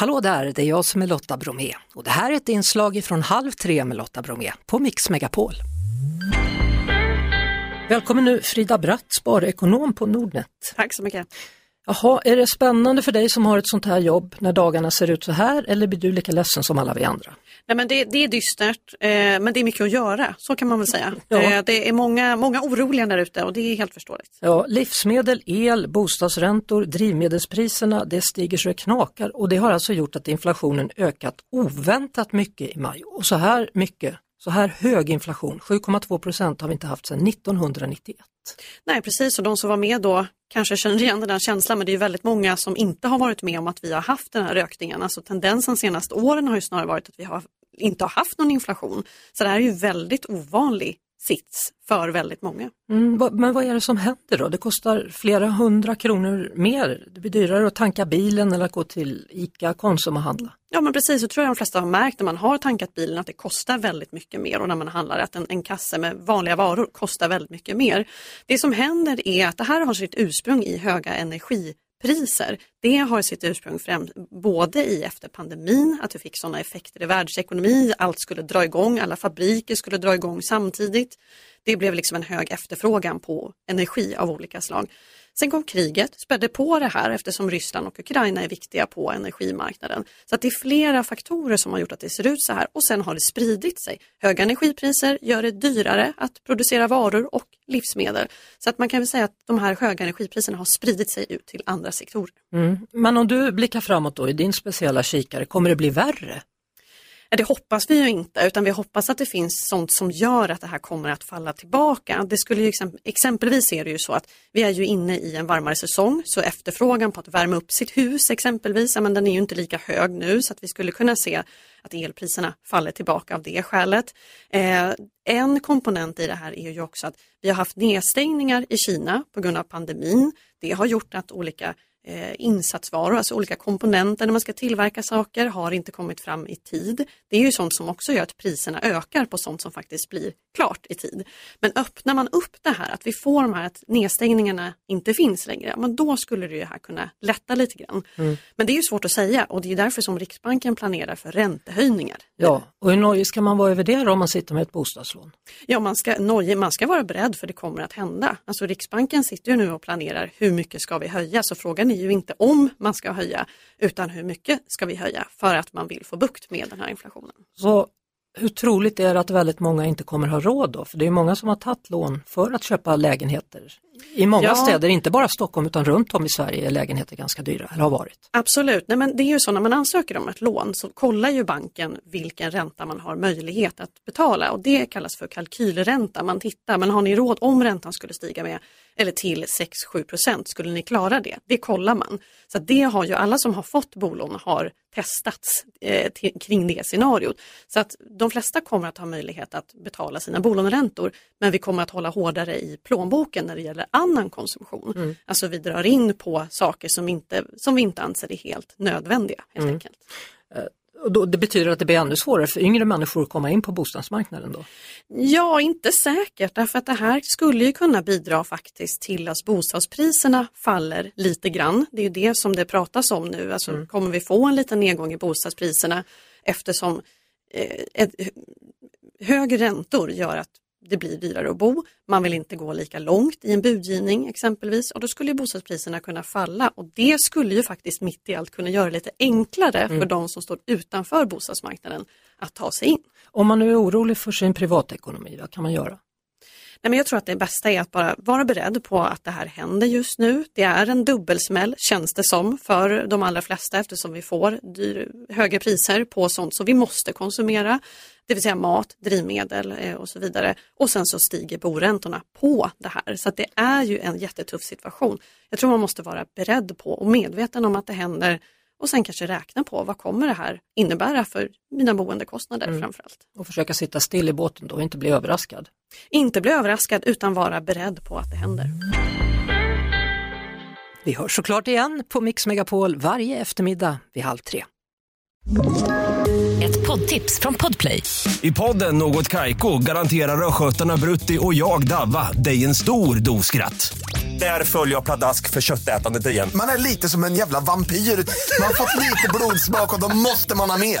Hallå där, det är jag som är Lotta Bromé och det här är ett inslag från Halv tre med Lotta Bromé på Mix Megapol. Välkommen nu Frida Bratt, sparekonom på Nordnet. Tack så mycket. Jaha, är det spännande för dig som har ett sånt här jobb när dagarna ser ut så här eller blir du lika ledsen som alla vi andra? Nej, men det, det är dystert, eh, men det är mycket att göra, så kan man väl säga. Ja. Eh, det är många, många oroliga där ute och det är helt förståeligt. Ja, livsmedel, el, bostadsräntor, drivmedelspriserna, det stiger så det knakar och det har alltså gjort att inflationen ökat oväntat mycket i maj. Och så här mycket, så här hög inflation, 7,2 procent har vi inte haft sedan 1991. Nej precis, och de som var med då kanske känner igen den här känslan men det är ju väldigt många som inte har varit med om att vi har haft den här ökningen. Alltså tendensen de senaste åren har ju snarare varit att vi har inte har haft någon inflation. Så det här är ju väldigt ovanlig sits för väldigt många. Mm, men vad är det som händer då? Det kostar flera hundra kronor mer. Det blir dyrare att tanka bilen eller att gå till ICA, Konsum och handla. Ja men precis, så tror jag de flesta har märkt när man har tankat bilen att det kostar väldigt mycket mer och när man handlar att en, en kasse med vanliga varor kostar väldigt mycket mer. Det som händer är att det här har sitt ursprung i höga Priser, Det har sitt ursprung främst både i efter pandemin, att vi fick sådana effekter i världsekonomi, allt skulle dra igång, alla fabriker skulle dra igång samtidigt. Det blev liksom en hög efterfrågan på energi av olika slag. Sen kom kriget, spädde på det här eftersom Ryssland och Ukraina är viktiga på energimarknaden. Så att det är flera faktorer som har gjort att det ser ut så här och sen har det spridit sig. Höga energipriser gör det dyrare att producera varor och livsmedel. Så att man kan väl säga att de här höga energipriserna har spridit sig ut till andra sektorer. Mm. Men om du blickar framåt då i din speciella kikare, kommer det bli värre? Det hoppas vi ju inte utan vi hoppas att det finns sånt som gör att det här kommer att falla tillbaka. Det skulle ju exemp- exempelvis är det ju så att vi är ju inne i en varmare säsong så efterfrågan på att värma upp sitt hus exempelvis, men den är ju inte lika hög nu så att vi skulle kunna se att elpriserna faller tillbaka av det skälet. Eh, en komponent i det här är ju också att vi har haft nedstängningar i Kina på grund av pandemin. Det har gjort att olika eh, insatsvaror, alltså olika komponenter när man ska tillverka saker har inte kommit fram i tid. Det är ju sånt som också gör att priserna ökar på sånt som faktiskt blir klart i tid. Men öppnar man upp det här, att vi får de här att nedstängningarna inte finns längre, men då skulle det ju här kunna lätta lite grann. Men det är ju svårt att säga och det är därför som Riksbanken planerar för räntehöjningar. Ja, och hur nojig ska man vara över det då om man sitter med ett bostadslån? Ja, man ska, Norge, man ska vara beredd för det kommer att hända. Alltså Riksbanken sitter ju nu och planerar hur mycket ska vi höja, så frågan är ju inte om man ska höja, utan hur mycket ska vi höja för att man vill få bukt med den här inflationen. Så hur troligt är det att väldigt många inte kommer ha råd då? För det är många som har tagit lån för att köpa lägenheter. I många Ja. städer, inte bara Stockholm utan runt om i Sverige är lägenheter ganska dyra, eller har varit. Absolut, Nej, men det är ju så när man ansöker om ett lån så kollar ju banken vilken ränta man har möjlighet att betala och det kallas för kalkylränta. Man tittar, men har ni råd om räntan skulle stiga med eller till 6-7 procent, skulle ni klara det? Det kollar man. Så det har ju alla som har fått bolån har testats eh, till, kring det scenariot. Så att de flesta kommer att ha möjlighet att betala sina bolåneräntor men vi kommer att hålla hårdare i plånboken när det gäller annan konsumtion. Alltså vi drar in på saker som, inte, som vi inte anser är helt nödvändiga. Helt enkelt. Och då, det betyder att det blir ännu svårare för yngre människor att komma in på bostadsmarknaden då? Ja, inte säkert därför att det här skulle ju kunna bidra faktiskt till att bostadspriserna faller lite grann. Det är ju det som det pratas om nu, alltså kommer vi få en liten nedgång i bostadspriserna eftersom eh, ett, högre räntor gör att det blir dyrare att bo. Man vill inte gå lika långt i en budgivning exempelvis och då skulle ju bostadspriserna kunna falla och det skulle ju faktiskt mitt i allt kunna göra det lite enklare för de som står utanför bostadsmarknaden att ta sig in. Om man nu är orolig för sin privatekonomi, vad kan man göra? Nej, men jag tror att det bästa är att bara vara beredd på att det här händer just nu. Det är en dubbelsmäll känns det som för de allra flesta eftersom vi får dyr, högre priser på sånt som vi måste konsumera. Det vill säga mat, drivmedel eh, och så vidare. Och sen så stiger boräntorna på det här. Så att det är ju en jättetuff situation. Jag tror man måste vara beredd på och medveten om att det händer och sen kanske räkna på vad kommer det här innebära för mina boendekostnader framförallt. Och försöka sitta still i båten då och inte bli överraskad. Inte bli överraskad utan vara beredd på att det händer. Vi hörs såklart igen på Mix Megapol varje eftermiddag vid halv tre. Ett poddtips från Podplay. I podden Något Kaiko garanterar östgötarna Brutti och jag, Davva, dig en stor dos skratt. Där följer jag pladask för köttätandet igen. Man är lite som en jävla vampyr. Man har fått lite blodsmak och då måste man ha mer.